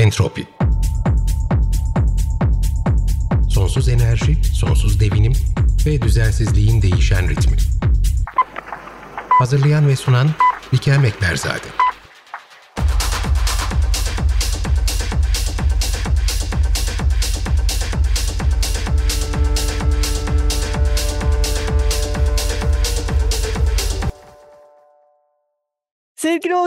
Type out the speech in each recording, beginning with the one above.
Entropi Sonsuz enerji, sonsuz devinim ve düzensizliğin değişen ritmi. Hazırlayan ve sunan Bikem Ekberzade.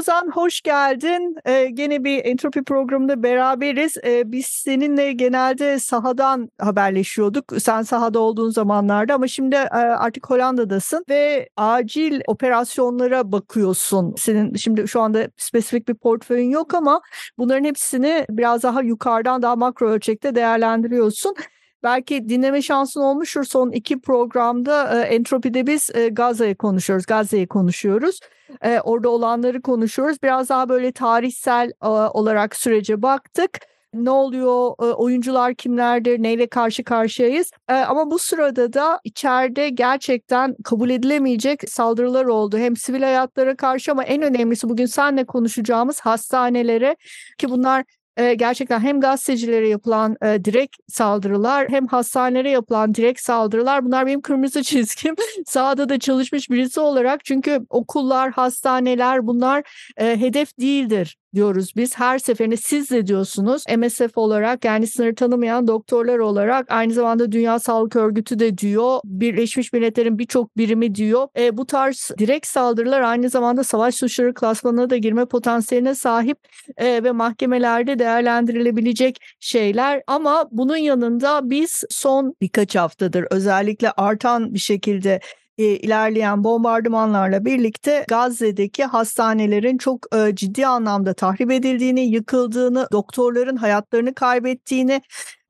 Ozan hoş geldin. Ee, gene bir entropi programında beraberiz. Ee, biz seninle genelde sahadan haberleşiyorduk. Sen sahada olduğun zamanlarda ama şimdi e, artık Hollanda'dasın ve acil operasyonlara bakıyorsun. Senin şimdi şu anda spesifik bir portföyün yok ama bunların hepsini biraz daha yukarıdan daha makro ölçekte değerlendiriyorsun. Belki dinleme şansın olmuştur son iki programda e, Entropi'de biz e, Gazze'yi konuşuyoruz, Gazze'yi konuşuyoruz. E, orada olanları konuşuyoruz. Biraz daha böyle tarihsel e, olarak sürece baktık. Ne oluyor, e, oyuncular kimlerdir, neyle karşı karşıyayız. E, ama bu sırada da içeride gerçekten kabul edilemeyecek saldırılar oldu. Hem sivil hayatlara karşı ama en önemlisi bugün seninle konuşacağımız hastanelere ki bunlar e, gerçekten hem gazetecilere yapılan e, direkt saldırılar hem hastanelere yapılan direkt saldırılar. Bunlar benim kırmızı çizgim. Sahada da çalışmış birisi olarak. Çünkü okullar, hastaneler bunlar e, hedef değildir diyoruz biz. Her seferinde siz de diyorsunuz MSF olarak yani sınır tanımayan doktorlar olarak aynı zamanda Dünya Sağlık Örgütü de diyor. Birleşmiş Milletler'in birçok birimi diyor. E, bu tarz direkt saldırılar aynı zamanda savaş suçları klasmanına da girme potansiyeline sahip e, ve mahkemelerde değerlendirilebilecek şeyler. Ama bunun yanında biz son birkaç haftadır özellikle artan bir şekilde e, ilerleyen bombardımanlarla birlikte Gazze'deki hastanelerin çok e, ciddi anlamda tahrip edildiğini, yıkıldığını, doktorların hayatlarını kaybettiğini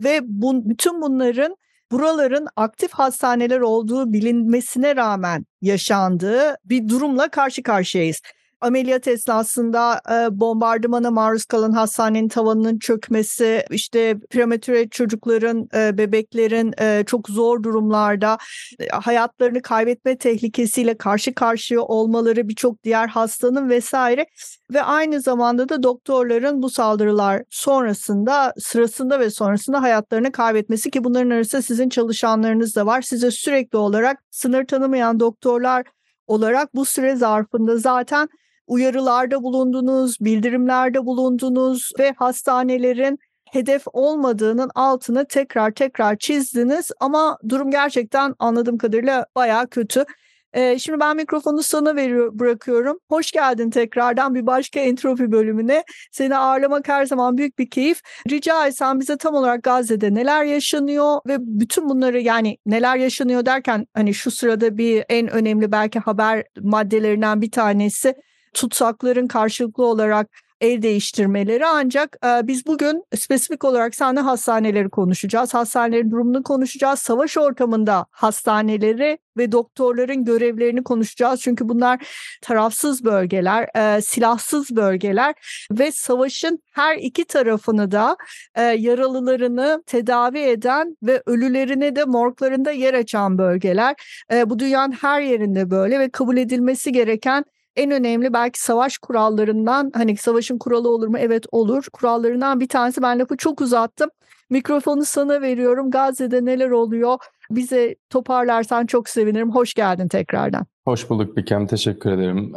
ve bu, bütün bunların buraların aktif hastaneler olduğu bilinmesine rağmen yaşandığı bir durumla karşı karşıyayız ameliyat esnasında e, bombardımana maruz kalan hastanenin tavanının çökmesi, işte prematüre çocukların, e, bebeklerin e, çok zor durumlarda e, hayatlarını kaybetme tehlikesiyle karşı karşıya olmaları, birçok diğer hastanın vesaire ve aynı zamanda da doktorların bu saldırılar sonrasında, sırasında ve sonrasında hayatlarını kaybetmesi ki bunların arasında sizin çalışanlarınız da var. Size sürekli olarak sınır tanımayan doktorlar olarak bu süre zarfında zaten uyarılarda bulundunuz, bildirimlerde bulundunuz ve hastanelerin hedef olmadığının altını tekrar tekrar çizdiniz ama durum gerçekten anladığım kadarıyla baya kötü. Ee, şimdi ben mikrofonu sana veriyor, bırakıyorum. Hoş geldin tekrardan bir başka entropi bölümüne. Seni ağırlamak her zaman büyük bir keyif. Rica etsem bize tam olarak Gazze'de neler yaşanıyor ve bütün bunları yani neler yaşanıyor derken hani şu sırada bir en önemli belki haber maddelerinden bir tanesi tutsakların karşılıklı olarak el değiştirmeleri ancak e, biz bugün spesifik olarak seninle hastaneleri konuşacağız. Hastanelerin durumunu konuşacağız. Savaş ortamında hastaneleri ve doktorların görevlerini konuşacağız. Çünkü bunlar tarafsız bölgeler, e, silahsız bölgeler ve savaşın her iki tarafını da e, yaralılarını tedavi eden ve ölülerine de morglarında yer açan bölgeler. E, bu dünyanın her yerinde böyle ve kabul edilmesi gereken en önemli belki savaş kurallarından hani savaşın kuralı olur mu? Evet olur. Kurallarından bir tanesi ben lafı çok uzattım. Mikrofonu sana veriyorum. Gazze'de neler oluyor? Bize toparlarsan çok sevinirim. Hoş geldin tekrardan. Hoş bulduk Bikem. Teşekkür ederim.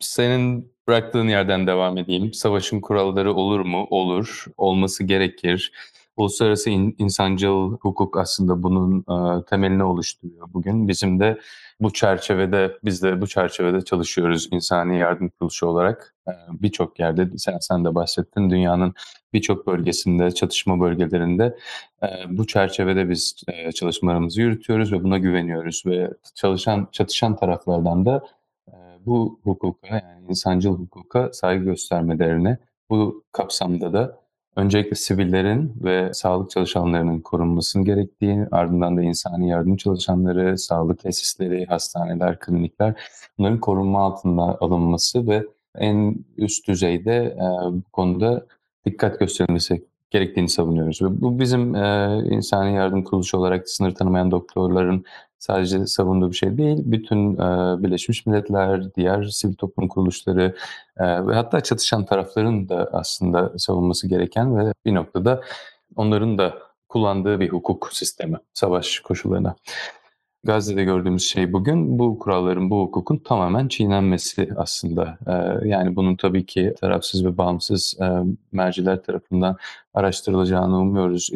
Senin bıraktığın yerden devam edeyim. Savaşın kuralları olur mu? Olur. Olması gerekir. Uluslararası in, insancıl hukuk aslında bunun e, temelini oluşturuyor bugün. Bizim de bu çerçevede, biz de bu çerçevede çalışıyoruz insani yardım kuruluşu olarak. E, birçok yerde, sen, sen de bahsettin, dünyanın birçok bölgesinde, çatışma bölgelerinde e, bu çerçevede biz e, çalışmalarımızı yürütüyoruz ve buna güveniyoruz. Ve çalışan, çatışan taraflardan da e, bu hukuka, yani insancıl hukuka saygı göstermelerine, bu kapsamda da öncelikle sivillerin ve sağlık çalışanlarının korunmasının gerektiği, ardından da insani yardım çalışanları, sağlık tesisleri, hastaneler, klinikler bunların korunma altında alınması ve en üst düzeyde e, bu konuda dikkat gösterilmesi gerektiğini savunuyoruz. Ve bu bizim e, insani yardım kuruluşu olarak sınır tanımayan doktorların sadece savunduğu bir şey değil. Bütün e, Birleşmiş Milletler, diğer sivil toplum kuruluşları e, ve hatta çatışan tarafların da aslında savunması gereken ve bir noktada onların da kullandığı bir hukuk sistemi savaş koşullarına. Gazze'de gördüğümüz şey bugün bu kuralların, bu hukukun tamamen çiğnenmesi aslında. Ee, yani bunun tabii ki tarafsız ve bağımsız e, merciler tarafından araştırılacağını umuyoruz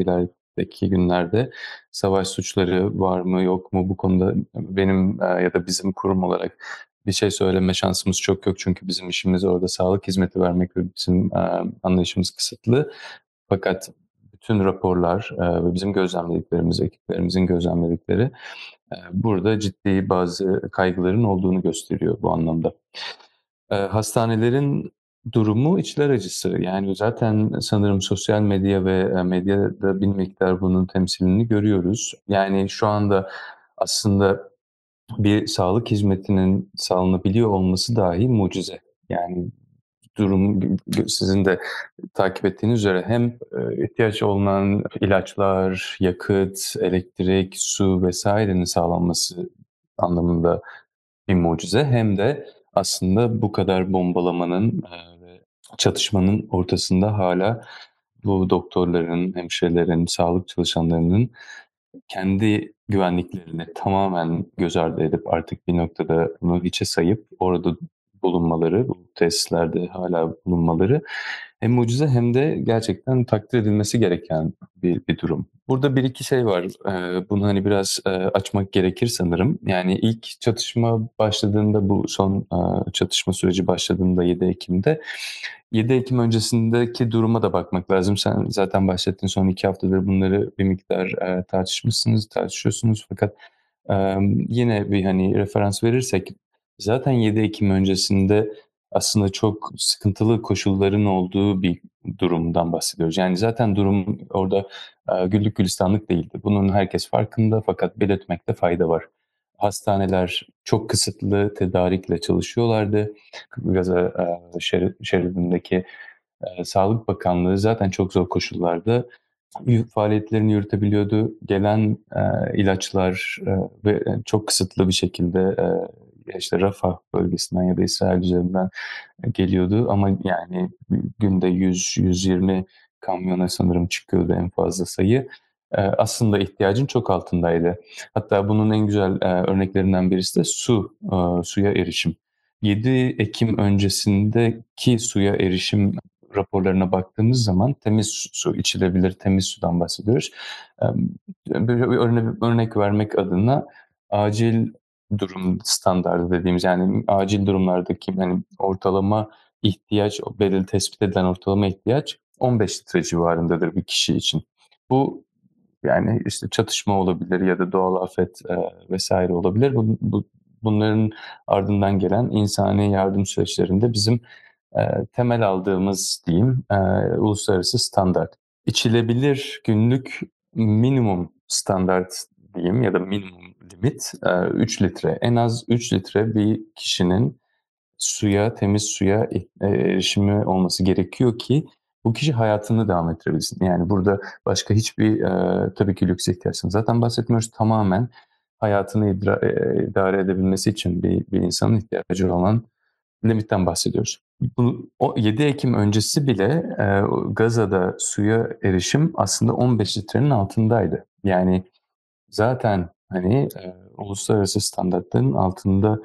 ilerideki günlerde. Savaş suçları var mı yok mu bu konuda benim e, ya da bizim kurum olarak bir şey söyleme şansımız çok yok. Çünkü bizim işimiz orada sağlık hizmeti vermek ve bizim e, anlayışımız kısıtlı. Fakat bütün raporlar e, ve bizim gözlemlediklerimiz, ekiplerimizin gözlemledikleri burada ciddi bazı kaygıların olduğunu gösteriyor bu anlamda. Hastanelerin durumu içler acısı. Yani zaten sanırım sosyal medya ve medyada bir miktar bunun temsilini görüyoruz. Yani şu anda aslında bir sağlık hizmetinin sağlanabiliyor olması dahi mucize. Yani durum sizin de takip ettiğiniz üzere hem e, ihtiyaç olunan ilaçlar, yakıt, elektrik, su vesairenin sağlanması anlamında bir mucize hem de aslında bu kadar bombalamanın ve çatışmanın ortasında hala bu doktorların, hemşirelerin, sağlık çalışanlarının kendi güvenliklerini tamamen göz ardı edip artık bir noktada bunu hiçe sayıp orada bulunmaları, bu tesislerde hala bulunmaları hem mucize hem de gerçekten takdir edilmesi gereken bir, bir durum. Burada bir iki şey var. Ee, bunu hani biraz e, açmak gerekir sanırım. Yani ilk çatışma başladığında bu son e, çatışma süreci başladığında 7 Ekim'de 7 Ekim öncesindeki duruma da bakmak lazım. Sen zaten bahsettin son iki haftadır bunları bir miktar e, tartışmışsınız, tartışıyorsunuz. Fakat e, yine bir hani referans verirsek Zaten 7 Ekim öncesinde aslında çok sıkıntılı koşulların olduğu bir durumdan bahsediyoruz. Yani zaten durum orada e, güllük gülistanlık değildi. Bunun herkes farkında fakat belirtmekte fayda var. Hastaneler çok kısıtlı tedarikle çalışıyorlardı. Gaza e, şeridindeki e, Sağlık Bakanlığı zaten çok zor koşullarda faaliyetlerini yürütebiliyordu. Gelen ilaçlar ve çok kısıtlı bir şekilde işte Rafa bölgesinden ya da İsrail üzerinden geliyordu ama yani günde 100-120 kamyona sanırım çıkıyordu en fazla sayı. Aslında ihtiyacın çok altındaydı. Hatta bunun en güzel örneklerinden birisi de su, suya erişim. 7 Ekim öncesindeki suya erişim raporlarına baktığımız zaman temiz su, içilebilir temiz sudan bahsediyoruz. Bir örnek, örnek vermek adına acil durum standardı dediğimiz yani acil durumlardaki hani ortalama ihtiyaç belirli tespit edilen ortalama ihtiyaç 15 litre civarındadır bir kişi için. Bu yani işte çatışma olabilir ya da doğal afet e, vesaire olabilir. Bu, bu, bunların ardından gelen insani yardım süreçlerinde bizim e, temel aldığımız diyeyim e, uluslararası standart. İçilebilir günlük minimum standart diyeyim ya da minimum limit 3 litre. En az 3 litre bir kişinin suya, temiz suya erişimi olması gerekiyor ki bu kişi hayatını devam ettirebilsin. Yani burada başka hiçbir e, tabii ki lüks ihtiyaçtan zaten bahsetmiyoruz. Tamamen hayatını idra, e, idare edebilmesi için bir, bir insanın ihtiyacı olan limitten bahsediyoruz. Bu, o 7 Ekim öncesi bile e, Gaza'da suya erişim aslında 15 litrenin altındaydı. Yani zaten hani e, uluslararası standartların altında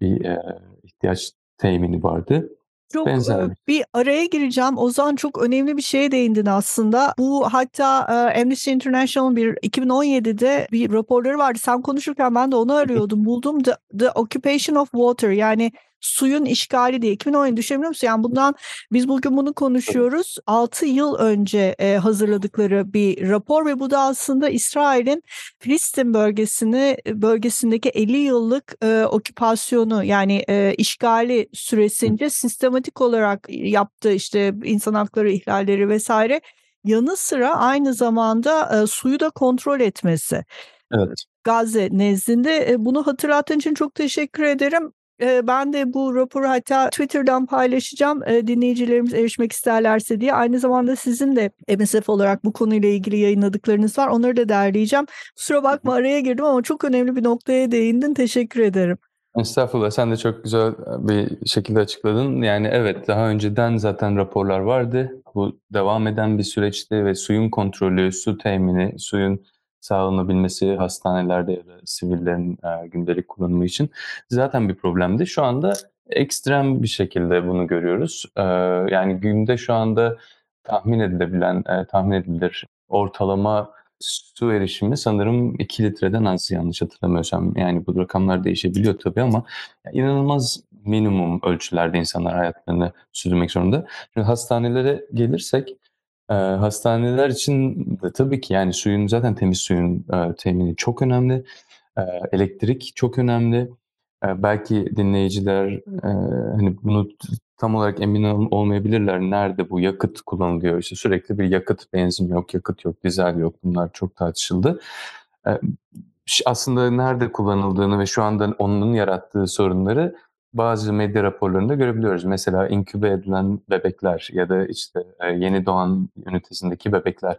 bir e, ihtiyaç temini vardı. Çok Benzer. bir araya gireceğim. Ozan çok önemli bir şeye değindin aslında. Bu hatta Amnesty International bir 2017'de bir raporları vardı. Sen konuşurken ben de onu arıyordum. Buldum The, The Occupation of Water yani suyun işgali diye 2017 düşünebiliyor musun? Yani bundan biz bugün bunu konuşuyoruz. 6 yıl önce e, hazırladıkları bir rapor ve bu da aslında İsrail'in Filistin bölgesini bölgesindeki 50 yıllık e, oküpasyonu yani e, işgali süresince sistematik olarak yaptığı işte insan hakları ihlalleri vesaire yanı sıra aynı zamanda e, suyu da kontrol etmesi. Evet. Gazze nezdinde bunu hatırlattığın için çok teşekkür ederim. E, ben de bu raporu hatta Twitter'dan paylaşacağım. E, dinleyicilerimiz erişmek isterlerse diye. Aynı zamanda sizin de MSF olarak bu konuyla ilgili yayınladıklarınız var. Onları da derleyeceğim. Kusura bakma araya girdim ama çok önemli bir noktaya değindin. Teşekkür ederim. Estağfurullah sen de çok güzel bir şekilde açıkladın. Yani evet daha önceden zaten raporlar vardı. Bu devam eden bir süreçti ve suyun kontrolü, su temini, suyun sağlanabilmesi hastanelerde ya da sivillerin e, gündelik kullanımı için zaten bir problemdi. Şu anda ekstrem bir şekilde bunu görüyoruz. E, yani günde şu anda tahmin edilebilen, e, tahmin edilir ortalama su erişimi sanırım 2 litreden az yanlış hatırlamıyorsam. Yani bu rakamlar değişebiliyor tabii ama inanılmaz minimum ölçülerde insanlar hayatlarını sürdürmek zorunda. Şimdi hastanelere gelirsek e, hastaneler için de tabii ki yani suyun zaten temiz suyun e, temini çok önemli. E, elektrik çok önemli. E, belki dinleyiciler e, hani bunu tam olarak emin olmayabilirler. Nerede bu yakıt kullanılıyor? İşte sürekli bir yakıt, benzin yok, yakıt yok, dizel yok. Bunlar çok tartışıldı. E, aslında nerede kullanıldığını ve şu anda onun yarattığı sorunları bazı medya raporlarında görebiliyoruz. Mesela inkübe edilen bebekler ya da işte e, yeni doğan ünitesindeki bebekler.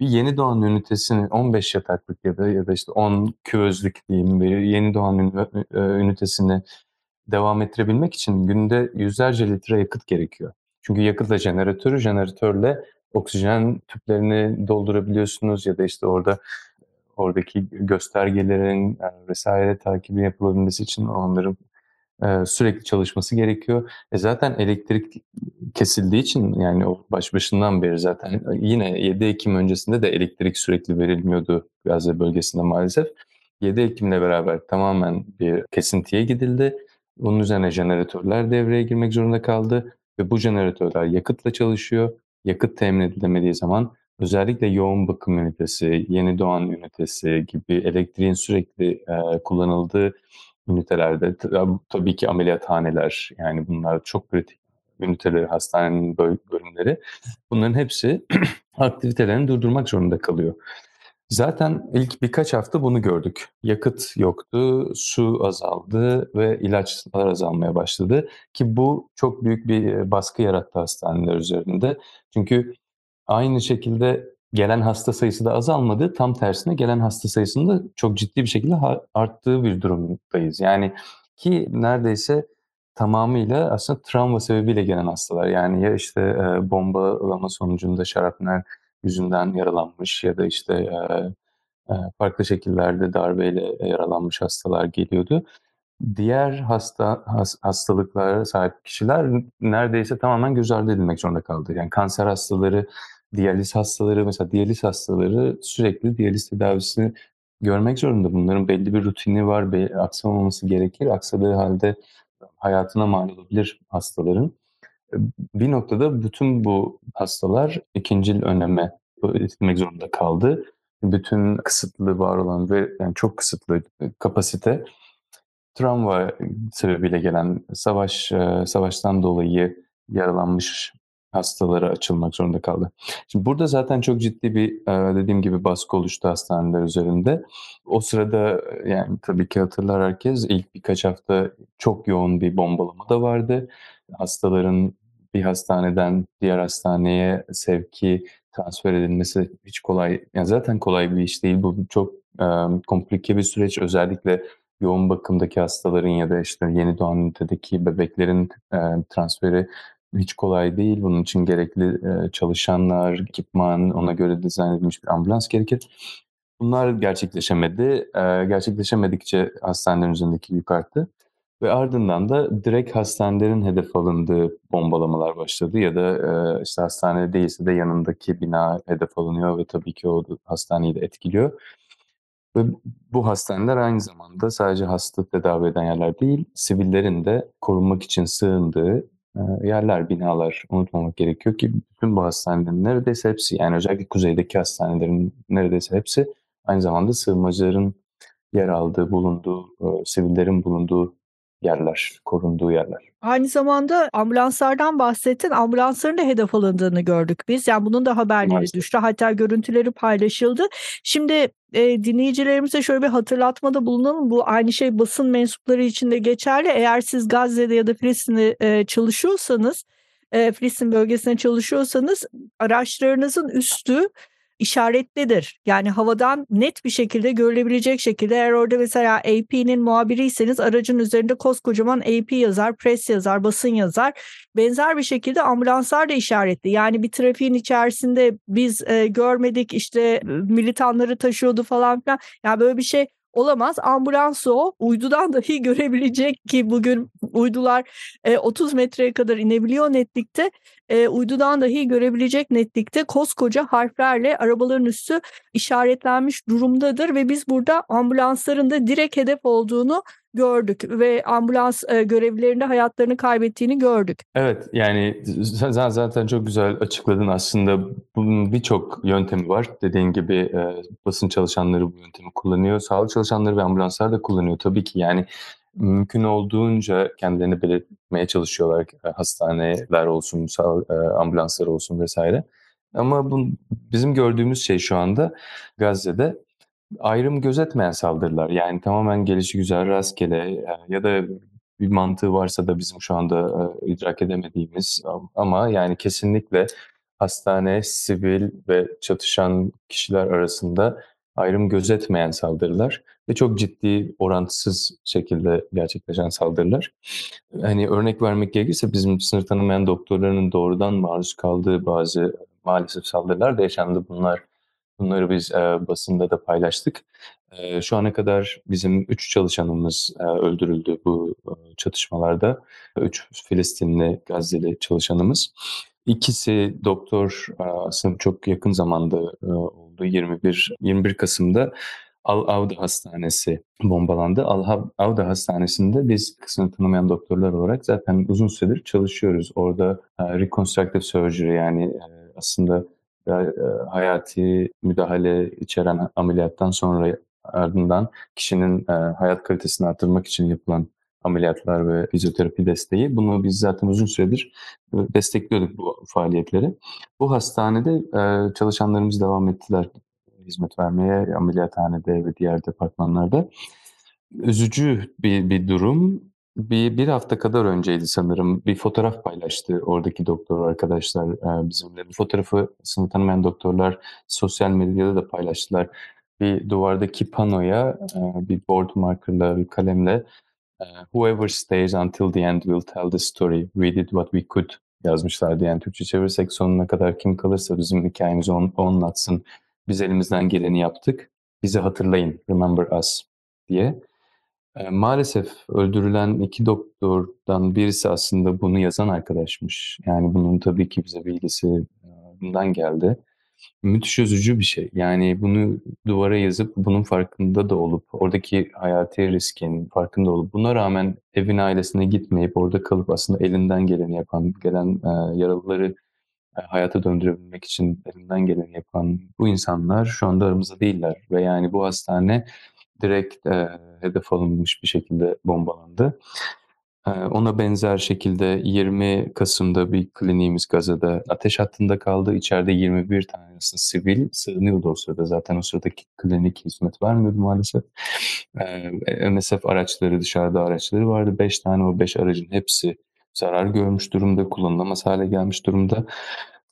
Bir yeni doğan ünitesini 15 yataklık ya da ya da işte 10 küvezlik diyeyim bir yeni doğan e, ünitesini devam ettirebilmek için günde yüzlerce litre yakıt gerekiyor. Çünkü yakıtla jeneratörü, jeneratörle oksijen tüplerini doldurabiliyorsunuz ya da işte orada oradaki göstergelerin e, vesaire takibi yapılabilmesi için onların e, sürekli çalışması gerekiyor. E zaten elektrik kesildiği için yani o baş başından beri zaten yine 7 Ekim öncesinde de elektrik sürekli verilmiyordu Gazze bölgesinde maalesef. 7 Ekim'le beraber tamamen bir kesintiye gidildi. Bunun üzerine jeneratörler devreye girmek zorunda kaldı ve bu jeneratörler yakıtla çalışıyor. Yakıt temin edilemediği zaman özellikle yoğun bakım ünitesi, yeni doğan ünitesi gibi elektriğin sürekli e, kullanıldığı ünitelerde tabii ki ameliyathaneler yani bunlar çok kritik üniteleri, hastanenin bölümleri bunların hepsi aktivitelerini durdurmak zorunda kalıyor. Zaten ilk birkaç hafta bunu gördük. Yakıt yoktu, su azaldı ve ilaçlar azalmaya başladı. Ki bu çok büyük bir baskı yarattı hastaneler üzerinde. Çünkü aynı şekilde gelen hasta sayısı da azalmadı. Tam tersine gelen hasta sayısında çok ciddi bir şekilde arttığı bir durumdayız. Yani ki neredeyse tamamıyla aslında travma sebebiyle gelen hastalar. Yani ya işte e, bombalama sonucunda şarapnel yüzünden yaralanmış ya da işte e, e, farklı şekillerde darbeyle yaralanmış hastalar geliyordu. Diğer hasta has, hastalıklara sahip kişiler neredeyse tamamen göz ardı edilmek zorunda kaldı. Yani kanser hastaları, diyaliz hastaları mesela diyaliz hastaları sürekli diyaliz tedavisini görmek zorunda. Bunların belli bir rutini var, aksamaması gerekir. Aksadığı halde hayatına mal olabilir hastaların bir noktada bütün bu hastalar ikincil öneme itilmek zorunda kaldı. Bütün kısıtlı var olan ve yani çok kısıtlı kapasite travma sebebiyle gelen savaş savaştan dolayı yaralanmış hastalara açılmak zorunda kaldı. Şimdi burada zaten çok ciddi bir dediğim gibi baskı oluştu hastaneler üzerinde. O sırada yani tabii ki hatırlar herkes ilk birkaç hafta çok yoğun bir bombalama da vardı. Hastaların bir hastaneden diğer hastaneye sevki, transfer edilmesi hiç kolay, yani zaten kolay bir iş değil. Bu çok e, komplike bir süreç. Özellikle yoğun bakımdaki hastaların ya da işte yeni doğan ünitedeki bebeklerin e, transferi hiç kolay değil. Bunun için gerekli e, çalışanlar, ekipman, ona göre dizayn edilmiş bir ambulans gerekir. Bunlar gerçekleşemedi. E, gerçekleşemedikçe hastanelerin üzerindeki yük arttı. Ve ardından da direkt hastanelerin hedef alındığı bombalamalar başladı ya da e, işte hastane değilse de yanındaki bina hedef alınıyor ve tabii ki o hastaneyi de etkiliyor. Ve bu hastaneler aynı zamanda sadece hasta tedavi eden yerler değil, sivillerin de korunmak için sığındığı yerler, binalar unutmamak gerekiyor ki bütün bu hastanelerin neredeyse hepsi yani özellikle kuzeydeki hastanelerin neredeyse hepsi aynı zamanda sığınmacıların yer aldığı, bulunduğu, e, sivillerin bulunduğu yerler, korunduğu yerler. Aynı zamanda ambulanslardan bahsettin. Ambulansların da hedef alındığını gördük biz. Yani bunun da haberleri Maalesef. düştü. Hatta görüntüleri paylaşıldı. Şimdi e, dinleyicilerimize şöyle bir hatırlatmada bulunalım. Bu aynı şey basın mensupları için de geçerli. Eğer siz Gazze'de ya da Filistin'de e, çalışıyorsanız, e, Filistin bölgesinde çalışıyorsanız araçlarınızın üstü işaretlidir. Yani havadan net bir şekilde görülebilecek şekilde eğer orada mesela AP'nin muhabiriyseniz aracın üzerinde koskocaman AP yazar, press yazar, basın yazar. Benzer bir şekilde ambulanslar da işaretli. Yani bir trafiğin içerisinde biz e, görmedik işte militanları taşıyordu falan filan. Yani böyle bir şey olamaz. Ambulans o. Uydudan dahi görebilecek ki bugün uydular e, 30 metreye kadar inebiliyor netlikte. E, uydudan dahi görebilecek netlikte koskoca harflerle arabaların üstü işaretlenmiş durumdadır ve biz burada ambulansların da direkt hedef olduğunu gördük ve ambulans e, görevlilerinde hayatlarını kaybettiğini gördük. Evet yani sen zaten çok güzel açıkladın aslında bunun birçok yöntemi var. Dediğin gibi e, basın çalışanları bu yöntemi kullanıyor. Sağlık çalışanları ve ambulanslar da kullanıyor tabii ki yani mümkün olduğunca kendilerini belirtmeye çalışıyorlar. E, hastaneler olsun, e, ambulanslar olsun vesaire. Ama bu, bizim gördüğümüz şey şu anda Gazze'de ayrım gözetmeyen saldırılar. Yani tamamen gelişi güzel rastgele e, ya da bir mantığı varsa da bizim şu anda idrak edemediğimiz ama yani kesinlikle hastane, sivil ve çatışan kişiler arasında ayrım gözetmeyen saldırılar ve çok ciddi orantısız şekilde gerçekleşen saldırılar. Hani örnek vermek gerekirse bizim sınır tanımayan doktorlarının doğrudan maruz kaldığı bazı maalesef saldırılar da yaşandı. Bunlar bunları biz e, basında da paylaştık. E, şu ana kadar bizim üç çalışanımız e, öldürüldü bu e, çatışmalarda. Üç Filistinli, Gazze'li çalışanımız. İkisi doktor aslında çok yakın zamanda oldu. 21 21 Kasım'da Al Avda Hastanesi bombalandı. Al Avda Hastanesi'nde biz kısmını tanımayan doktorlar olarak zaten uzun süredir çalışıyoruz. Orada reconstructive surgery yani aslında hayati müdahale içeren ameliyattan sonra ardından kişinin hayat kalitesini artırmak için yapılan ameliyatlar ve fizyoterapi desteği. Bunu biz zaten uzun süredir e, destekliyorduk bu faaliyetleri. Bu hastanede e, çalışanlarımız devam ettiler hizmet vermeye ameliyathanede ve diğer departmanlarda. Üzücü bir, bir durum. Bir, bir hafta kadar önceydi sanırım. Bir fotoğraf paylaştı oradaki doktor arkadaşlar e, bizimle. Bu fotoğrafı sınıf tanımayan doktorlar sosyal medyada da paylaştılar. Bir duvardaki panoya bir board markerla, bir kalemle Uh, whoever stays until the end will tell the story. We did what we could yazmışlardı. Yani Türkçe çevirirsek sonuna kadar kim kalırsa bizim hikayemizi on, anlatsın. Biz elimizden geleni yaptık. Bizi hatırlayın. Remember us diye. Maalesef öldürülen iki doktordan birisi aslında bunu yazan arkadaşmış. Yani bunun tabii ki bize bilgisi bundan geldi müthiş üzücü bir şey. Yani bunu duvara yazıp bunun farkında da olup oradaki hayati riskin farkında olup buna rağmen evin ailesine gitmeyip orada kalıp aslında elinden geleni yapan, gelen e, yaralıları hayata döndürebilmek için elinden geleni yapan bu insanlar şu anda aramızda değiller ve yani bu hastane direkt e, hedef alınmış bir şekilde bombalandı. Ona benzer şekilde 20 Kasım'da bir kliniğimiz Gaza'da ateş hattında kaldı. İçeride 21 tanesi sivil sığınıyordu o sırada. Zaten o sıradaki klinik hizmet vermiyordu maalesef. MSF araçları dışarıda araçları vardı. 5 tane o 5 aracın hepsi zarar görmüş durumda, kullanılamaz hale gelmiş durumda.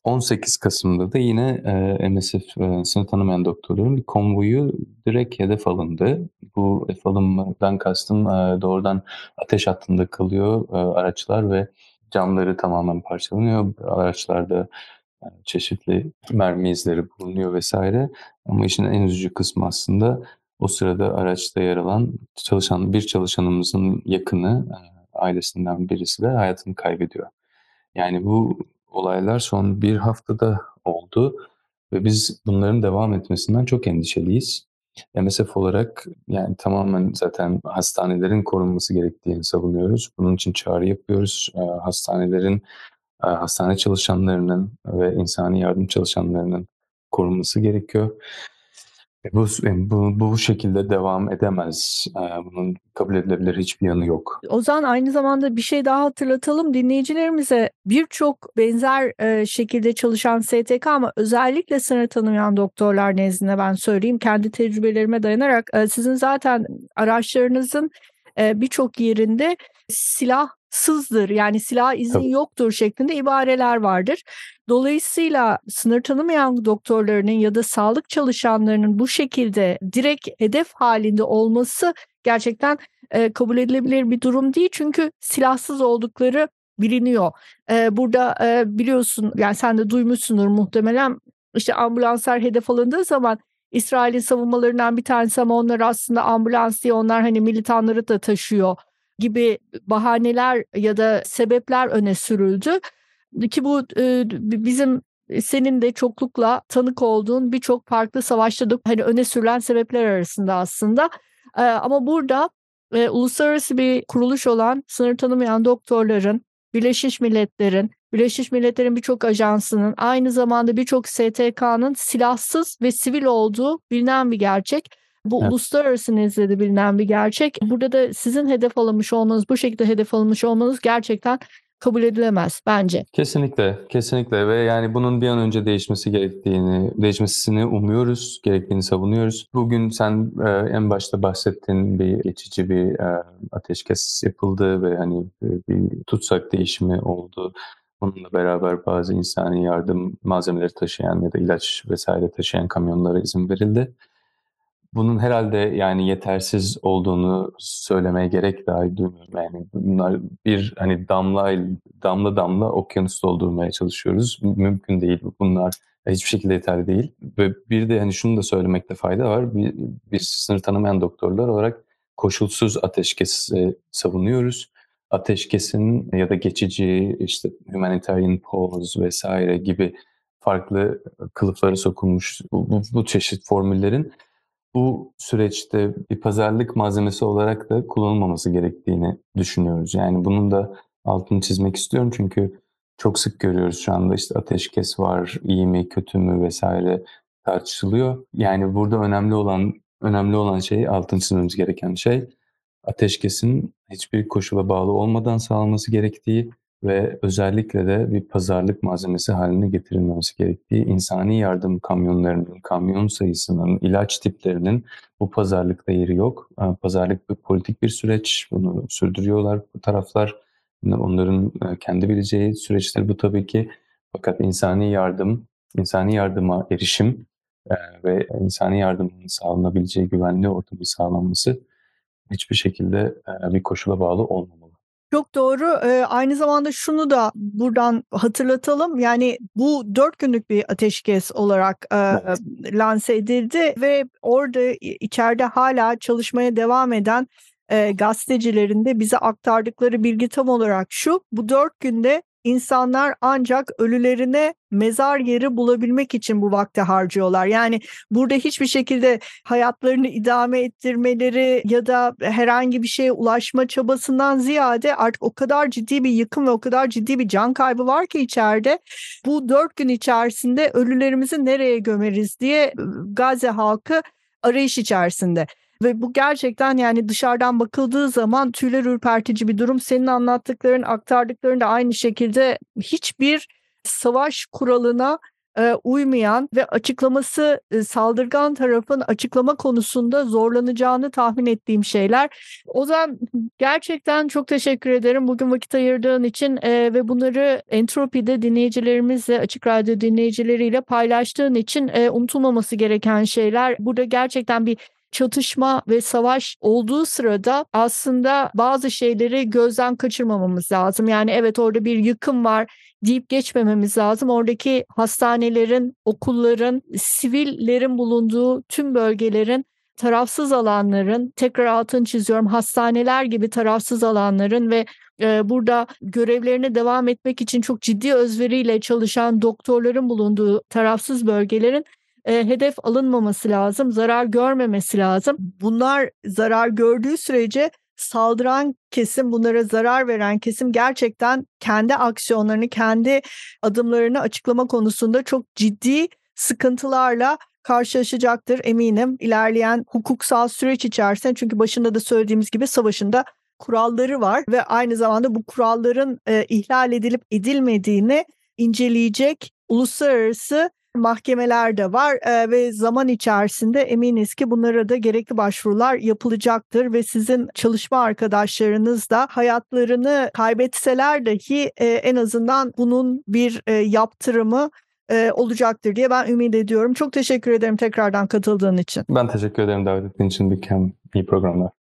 18 Kasım'da da yine e, MSF e, sınır tanımayan doktorların bir konvoyu direkt hedef alındı. Bu hedef alınmadan kastım e, doğrudan ateş hattında kalıyor e, araçlar ve camları tamamen parçalanıyor. Araçlarda e, çeşitli mermi izleri bulunuyor vesaire. Ama işin en üzücü kısmı aslında o sırada araçta yer alan çalışan bir çalışanımızın yakını e, ailesinden birisi de hayatını kaybediyor. Yani bu olaylar son bir haftada oldu ve biz bunların devam etmesinden çok endişeliyiz. MSF olarak yani tamamen zaten hastanelerin korunması gerektiğini savunuyoruz. Bunun için çağrı yapıyoruz. Hastanelerin, hastane çalışanlarının ve insani yardım çalışanlarının korunması gerekiyor. E, bu, e, bu, bu şekilde devam edemez. E, bunun kabul edilebilir hiçbir yanı yok. Ozan aynı zamanda bir şey daha hatırlatalım dinleyicilerimize. Birçok benzer şekilde çalışan STK ama özellikle sınır tanımayan doktorlar nezdinde ben söyleyeyim. Kendi tecrübelerime dayanarak sizin zaten araçlarınızın birçok yerinde silah sızdır yani silah izin Tabii. yoktur şeklinde ibareler vardır. Dolayısıyla sınır tanımayan doktorlarının ya da sağlık çalışanlarının bu şekilde direkt hedef halinde olması gerçekten e, kabul edilebilir bir durum değil. Çünkü silahsız oldukları biliniyor. E, burada e, biliyorsun yani sen de duymuşsundur muhtemelen işte ambulanslar hedef alındığı zaman İsrail'in savunmalarından bir tanesi ama onlar aslında ambulans diye onlar hani militanları da taşıyor gibi bahaneler ya da sebepler öne sürüldü ki bu e, bizim senin de çoklukla tanık olduğun birçok farklı savaşta da hani öne sürülen sebepler arasında aslında. E, ama burada e, uluslararası bir kuruluş olan sınır tanımayan doktorların, Birleşmiş Milletler'in, Birleşmiş Milletler'in birçok ajansının aynı zamanda birçok STK'nın silahsız ve sivil olduğu bilinen bir gerçek. Bu evet. uluslararası nezdede bilinen bir gerçek. Burada da sizin hedef alınmış olmanız, bu şekilde hedef alınmış olmanız gerçekten kabul edilemez bence. Kesinlikle, kesinlikle ve yani bunun bir an önce değişmesi gerektiğini, değişmesini umuyoruz, gerektiğini savunuyoruz. Bugün sen e, en başta bahsettiğin bir geçici bir e, ateşkes yapıldı ve hani e, bir tutsak değişimi oldu. Bununla beraber bazı insani yardım malzemeleri taşıyan ya da ilaç vesaire taşıyan kamyonlara izin verildi bunun herhalde yani yetersiz olduğunu söylemeye gerek dahi duymuyorum. Yani bunlar bir hani damla damla damla okyanus doldurmaya çalışıyoruz. Mümkün değil. Bunlar hiçbir şekilde yeterli değil. Ve bir de hani şunu da söylemekte fayda var. Bir, bir sınır tanımayan doktorlar olarak koşulsuz ateşkesi savunuyoruz. Ateşkesin ya da geçici işte humanitarian pause vesaire gibi farklı kılıfları sokulmuş bu, bu çeşit formüllerin bu süreçte bir pazarlık malzemesi olarak da kullanılmaması gerektiğini düşünüyoruz. Yani bunun da altını çizmek istiyorum çünkü çok sık görüyoruz şu anda işte ateşkes var, iyi mi, kötü mü vesaire tartışılıyor. Yani burada önemli olan önemli olan şey altını çizmemiz gereken şey ateşkesin hiçbir koşula bağlı olmadan sağlanması gerektiği ve özellikle de bir pazarlık malzemesi haline getirilmemesi gerektiği, insani yardım kamyonlarının, kamyon sayısının, ilaç tiplerinin bu pazarlıkta yeri yok. Pazarlık bir politik bir süreç, bunu sürdürüyorlar bu taraflar. Onların e, kendi bileceği süreçler bu tabii ki. Fakat insani yardım, insani yardıma erişim e, ve insani yardımın sağlanabileceği güvenli ortamın sağlanması hiçbir şekilde e, bir koşula bağlı olmamalı. Çok doğru. Ee, aynı zamanda şunu da buradan hatırlatalım. Yani bu dört günlük bir ateşkes olarak e, evet. lanse edildi ve orada içeride hala çalışmaya devam eden e, gazetecilerin de bize aktardıkları bilgi tam olarak şu. Bu dört günde insanlar ancak ölülerine mezar yeri bulabilmek için bu vakti harcıyorlar. Yani burada hiçbir şekilde hayatlarını idame ettirmeleri ya da herhangi bir şeye ulaşma çabasından ziyade artık o kadar ciddi bir yıkım ve o kadar ciddi bir can kaybı var ki içeride. Bu dört gün içerisinde ölülerimizi nereye gömeriz diye Gazze halkı arayış içerisinde. Ve bu gerçekten yani dışarıdan bakıldığı zaman tüyler ürpertici bir durum. Senin anlattıkların, aktardıkların da aynı şekilde hiçbir savaş kuralına e, uymayan ve açıklaması e, saldırgan tarafın açıklama konusunda zorlanacağını tahmin ettiğim şeyler. O zaman gerçekten çok teşekkür ederim bugün vakit ayırdığın için e, ve bunları Entropi'de dinleyicilerimizle, Açık Radyo dinleyicileriyle paylaştığın için unutulmaması gereken şeyler. Burada gerçekten bir çatışma ve savaş olduğu sırada aslında bazı şeyleri gözden kaçırmamamız lazım. Yani evet orada bir yıkım var deyip geçmememiz lazım. Oradaki hastanelerin, okulların, sivillerin bulunduğu tüm bölgelerin tarafsız alanların tekrar altını çiziyorum hastaneler gibi tarafsız alanların ve e, burada görevlerine devam etmek için çok ciddi özveriyle çalışan doktorların bulunduğu tarafsız bölgelerin e, hedef alınmaması lazım, zarar görmemesi lazım. Bunlar zarar gördüğü sürece saldıran kesim, bunlara zarar veren kesim gerçekten kendi aksiyonlarını, kendi adımlarını açıklama konusunda çok ciddi sıkıntılarla karşılaşacaktır eminim ilerleyen hukuksal süreç içerisinde çünkü başında da söylediğimiz gibi savaşında kuralları var ve aynı zamanda bu kuralların e, ihlal edilip edilmediğini inceleyecek uluslararası mahkemeler de var e, ve zaman içerisinde eminiz ki bunlara da gerekli başvurular yapılacaktır ve sizin çalışma arkadaşlarınız da hayatlarını kaybetseler dahi e, en azından bunun bir e, yaptırımı e, olacaktır diye ben ümit ediyorum. Çok teşekkür ederim tekrardan katıldığın için. Ben teşekkür ederim davet ettiğin için. Büyük iyi programlar.